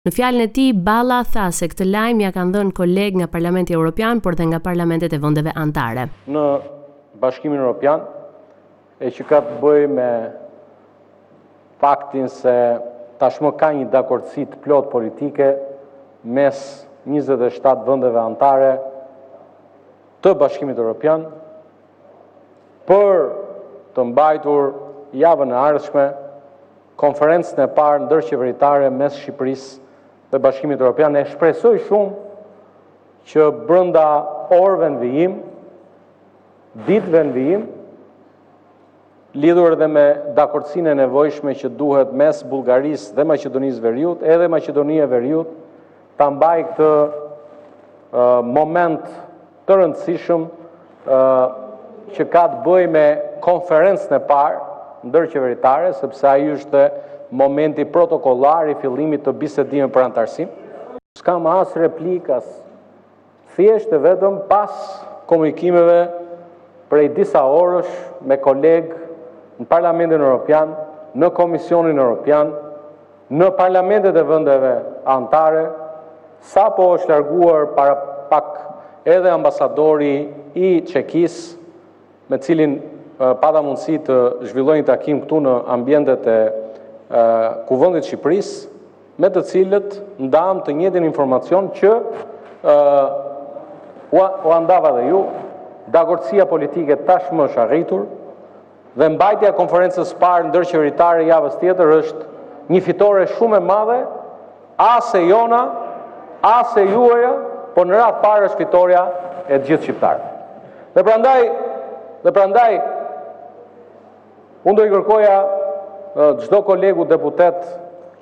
Në fjalën e tij, Balla tha se këtë lajm ia kanë dhënë kolegë nga Parlamenti Europian, por dhe nga parlamentet e vendeve anëtare në Bashkimin Europian, e që ka të bëjë me faktin se tashmë ka një dakordësi të plotë politike mes njëzet e shtatë vendeve anëtare të Bashkimit Europian, për të mbajtur javën e ardhshme konferencën e parë ndërqeveritare mes Shqipërisë dhe Bashkimit Europian e shpresoj shumë që brenda orëve në vijim, ditëve në vijim, Lidhur edhe me dakordësinë e nevojshme që duhet mes Bullgarisë dhe Maqedonisë Veriut, edhe Maqedonia e Veriut ta mbajë këtë moment të rëndësishëm që ka të bëjë me konferencën e parë ndërqeveritare, sepse ai është momenti protokollar i fillimit të bisedimeve për anëtarësim. S'kam as replikë, as. Thjesht e vetëm pas komunikimeve prej disa orësh me kolegë në Parlamentin Europian, në Komisionin Europian, në parlamentet e vendeve anëtare, sapo është larguar para pak edhe ambasadori i Çekisë, me cilin pata mundësi të zhvilloj një takim këtu në ambientet e Kuvendit të Shqipërisë, me të cilët ndamë të njëjtin informacion që ua ndava dhe ju, dakordësia politike tashmë është arritur dhe mbajtja e konferencës së parë ndërqeveritare javës tjetër është një fitore shumë e madhe as e jona, as e juaja, por në radhë parë është fitorja e gjithë shqiptarëve. Dhe prandaj, dhe prandaj Unë do i kërkoja çdo kolegu deputet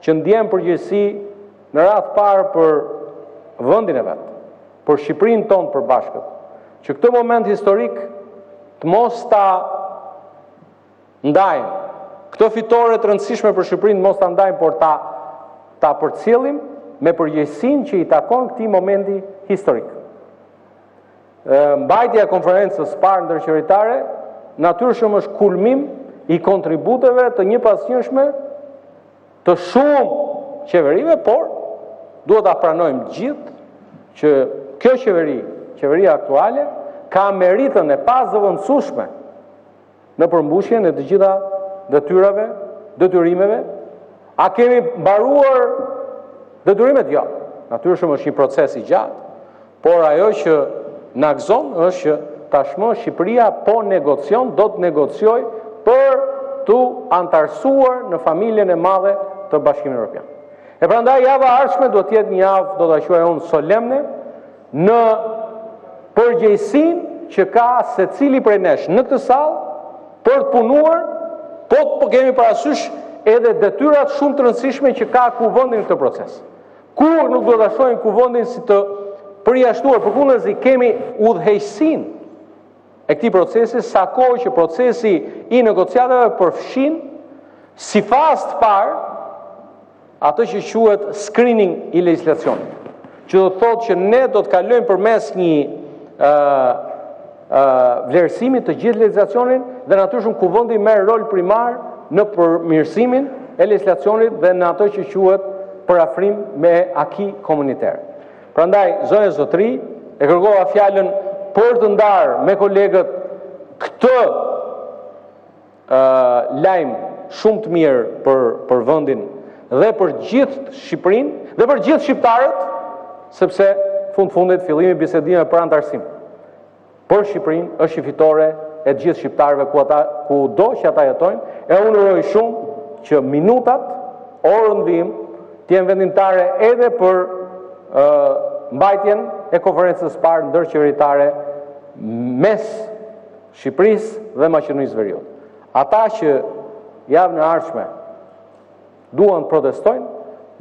që ndjen përgjegjësi në radhë parë për vendin e vet, për Shqipërinë tonë përbashkët, që këtë moment historik të mos ta ndajmë. Këtë fitore të rëndësishme për Shqipërinë mos ta ndajmë, por ta ta përcjellim me përgjegjësinë që i takon këtij momenti historik. Mbajtja e Konferencës së Parë Ndërqeveritare natyrshëm është kulmim i kontributeve të njëpasnjëshme të shumë qeverive, por duhet ta pranojmë gjithë që kjo qeveri, qeveria aktuale, ka meritën e pazëvendësueshme Në përmbushjen e të gjitha detyrave, detyrimeve, a kemi mbaruar detyrimet? Jo. Natyrshëm është një proces i gjatë, por ajo që na gëzon është që tashmë Shqipëria po negocion, do të negociojë për t'u anëtarësuar në familjen e madhe të Bashkimit Evropian. E prandaj java e ardhshme do të jetë një javë, do ta quaj unë, solemne, në përgjegjësinë që ka secili prej nesh në këtë sallë për të punuar, po të po kemi parasysh edhe detyrat shumë të rëndësishme që ka kuvendi në këtë proces. Kur nuk duhet ta shohim kuvendin si të përjashtuar, përkundazi kemi udhëheqësin e këtij procesi sa kohë që procesi i negociatave përfshin si fazë të parë atë që quhet screening i legjislacionit, që do të thotë që ne do të kalojmë përmes një ë ë vlerësimi të gjithë legjislacionin dhe natyrshëm kuvendi merr rol primar në përmirësimin e legjislacionit dhe në atë që quhet përafrim me acquis communautaire. Prandaj, zonja, zotërinj, e kërkova fjalën për të ndarë me kolegët këtë Lajm shumë të mirë për për vendin dhe për gjithë Shqipërinë dhe për gjithë shqiptarët, sepse fund fundit fillimi i bisedimeve për anëtarësim për Shqipërinë është një fitore e të gjithë shqiptarëve ku ata kudo që ata jetojnë, e unë uroj shumë që minutat, orët në vijim, të jenë vendimtare edhe për ë mbajtjen e konferencës së parë ndërqeveritare mes Shqipërisë dhe Maqedonisë së Veriut. Ata që javën e ardhshme duan të protestojnë,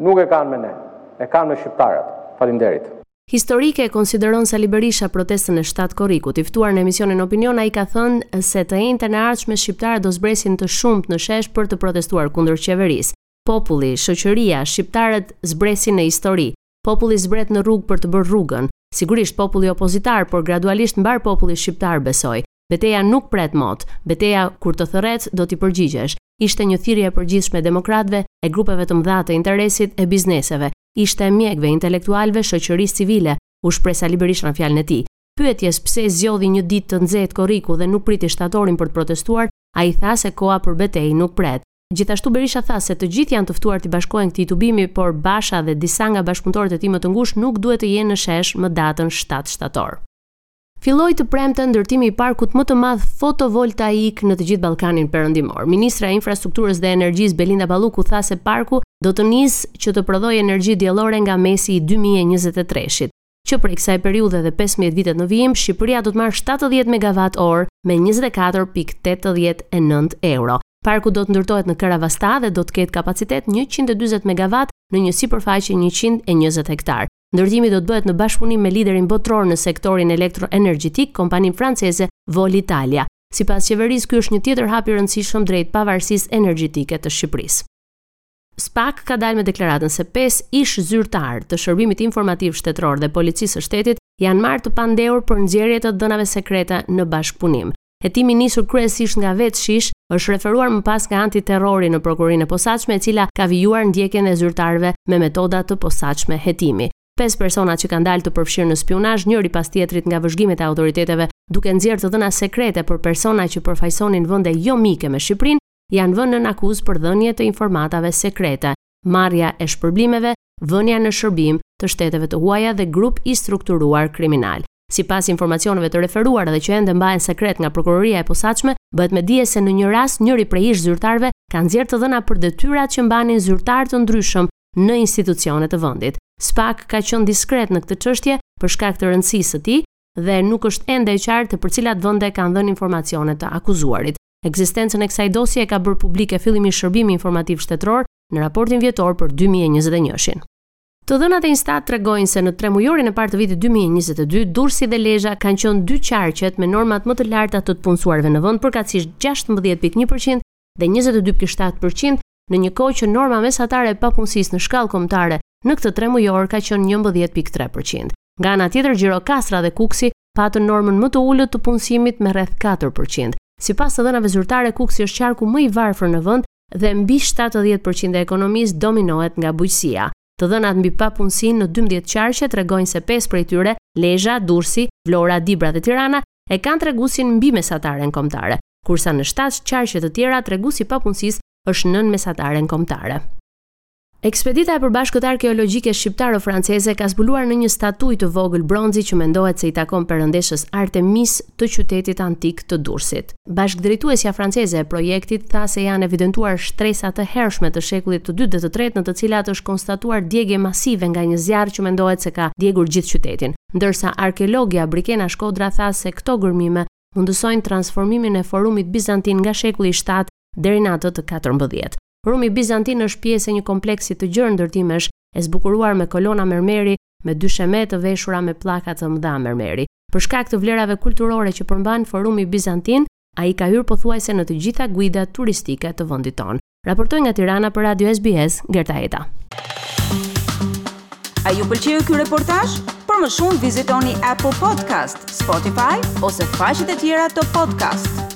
nuk e kanë me ne, e kanë me shqiptarët. Faleminderit. Historike e konsideron Sali Berisha protestën e shtatë korrikut. I ftuar në emisionin Opinion, ai ka thënë se të enjten e ardhshme shqiptarët do zbresin të shumtë në shesh për të protestuar kundër qeverisë. Populli, shoqëria, shqiptarët zbresin në histori. Populli zbret në rrugë për të bërë rrugën. Sigurisht populli opozitar, por gradualisht mbarë populli shqiptar besoj. Beteja nuk pret mot. Beteja kur të thërret do t'i përgjigjesh. Ishte një thirrje e përgjithshme e demokratëve, e grupeve të mëdha të interesit, e bizneseve. Ishte e mjekëve, intelektualëve, shoqërisë civile, u shpreh Sali Berisha në fjalën e tij. Pyetjes pse zgjodhi një ditë të nxehtë korriku dhe nuk priti shtatorin për të protestuar, ai tha se koha për betejë nuk pret. Gjithashtu Berisha tha se të gjithë janë të ftuar t'i bashkohen këtij tubimi, por Basha dhe disa nga bashkëpunëtorët e tij më të ngushtë nuk duhet të jenë në shesh më datën shtatë shtator. Filloi të premten ndërtimi i parkut më të madh fotovoltaik në të gjithë Ballkanin Perëndimor. Ministrja e Infrastrukturës dhe Energjisë Belinda Balluku tha se parku do të nisë që të prodhojë energji diellore nga mesi i dy mijë e njëzet e treshit. që prej kësaj periudhe dhe 15 vitet në vijim, Shqipëria do të marrë 70 megawatt orë me 24.89 euro. Parku do të ndërtohet në Karavasta dhe do të ketë kapacitet 140 megawatt në një sipërfaqe 120 hektar. Ndërtimi do të bëhet në bashkëpunim me liderin botëror në sektorin elektroenergjetik, kompaninë franceze Voltalia. Sipas qeverisë, ky është një tjetër hap i rëndësishëm drejt pavarësisë energjetike të Shqipërisë. Spak ka dalë me deklaratën se pesë ish zyrtarë të Shërbimit Informativ Shtetëror dhe Policisë së Shtetit janë marrë të pandehur për nxjerrje të dhënave sekrete në bashkëpunim. Hetimi i nisur kryesisht nga vetë SHISH është referuar më pas nga antiterrori në Prokurorinë e Posaçme e cila ka vijuar ndjekjen e zyrtarëve me metoda të posaçme hetimi. Pesë personat që kanë dalë të përfshirë në spiunazh njëri pas tjetrit nga vëzhgimet e autoriteteve duke nxjerrë të dhëna sekrete për persona që përfaqësonin vende jo mike me Shqipërinë, janë vënë nën akuzë për dhënie të informatave sekrete, marrja e shpërblimeve, vënia në shërbim të shteteve të huaja dhe grup i strukturuar kriminal. Sipas informacioneve të referuara dhe që ende mbahen sekret nga prokuroria e posaçme, bëhet me dije se në një rast njëri prej ish zyrtarëve ka nxjerrë të dhëna për detyrat që mbanin zyrtarë të ndryshëm në institucione të vendit. Spak ka qenë diskret në këtë çështje për shkak të rëndësisë së tij dhe nuk është ende e qartë për cilat vende kanë dhënë informacione të akuzuarit. Ekzistencën e kësaj dosje e ka bërë publike fillimisht Shërbimi Informativ Shtetëror në raportin vjetor për dy mijë e njëzet e një-shin. Të dhënat e Instat tregojnë se në tremujorin e parë të vitit dy mijë e njëzet e dy, Durrësi dhe Lezha kanë qenë dy qarqet me normat më të larta të të punësuarve në vend, përkatësisht gjashtëmbëdhjetë pikë një për qind dhe njëzet e dy pikë shtatë për qind, në një kohë që norma mesatare e papunësisë në shkallë kombëtare në këtë tremujor ka qenë njëmbëdhjetë pikë tre për qind. Nga ana tjetër, Gjirokastra dhe Kukësi patën normën më të ulët të punësimit me rreth 4%. Sipas të dhënave zyrtare, Kukësi është qarku më i varfër në vend dhe mbi 70% e ekonomisë dominohet nga bujqësia. Të dhënat mbi papunësinë në 12 qarqe tregojnë se 5 prej tyre, Lezha, Durrësi, Vlora, Dibra dhe Tirana, e kanë treguesin mbi mesataren kombëtare, kurse në 7 qarqe të tjera treguesi i papunësisë është nën mesataren kombëtare. Ekspedita e përbashkët arkeologjike shqiptaro-franceze ka zbuluar në një statujë të vogël bronzi që mendohet se i takon perëndeshës Artemis të qytetit antik të Durrësit. Bashkëdrejtuesja franceze e projektit tha se janë evidentuar shtresa të hershme të shekullit të dytë dhe të tretë në të cilat është konstatuar djegje masive nga një zjarr që mendohet se ka djegur gjithë qytetin, ndërsa arkeologja Brikena Shkodra tha se këto gërmime mundësojnë transformimin e forumit bizantin nga shekulli i shtatë deri në atë të katërmbëdhjetë. Forumi Bizantin është pjesë e një kompleksi të gjerë ndërtimesh, e zbukuruar me kolona mermeri, me dysheme të veshura me pllaka të mëdha mermeri. Për shkak të vlerave kulturore që përmban Forumi Bizantin, ai ka hyrë pothuajse në të gjitha guidat turistike të vendit tonë. Raportoi nga Tirana për Radio SBS, Gerta Heta. A ju pëlqeu ky reportazh? Për më shumë vizitoni Apple Podcast, Spotify ose faqet e tjera të podcast.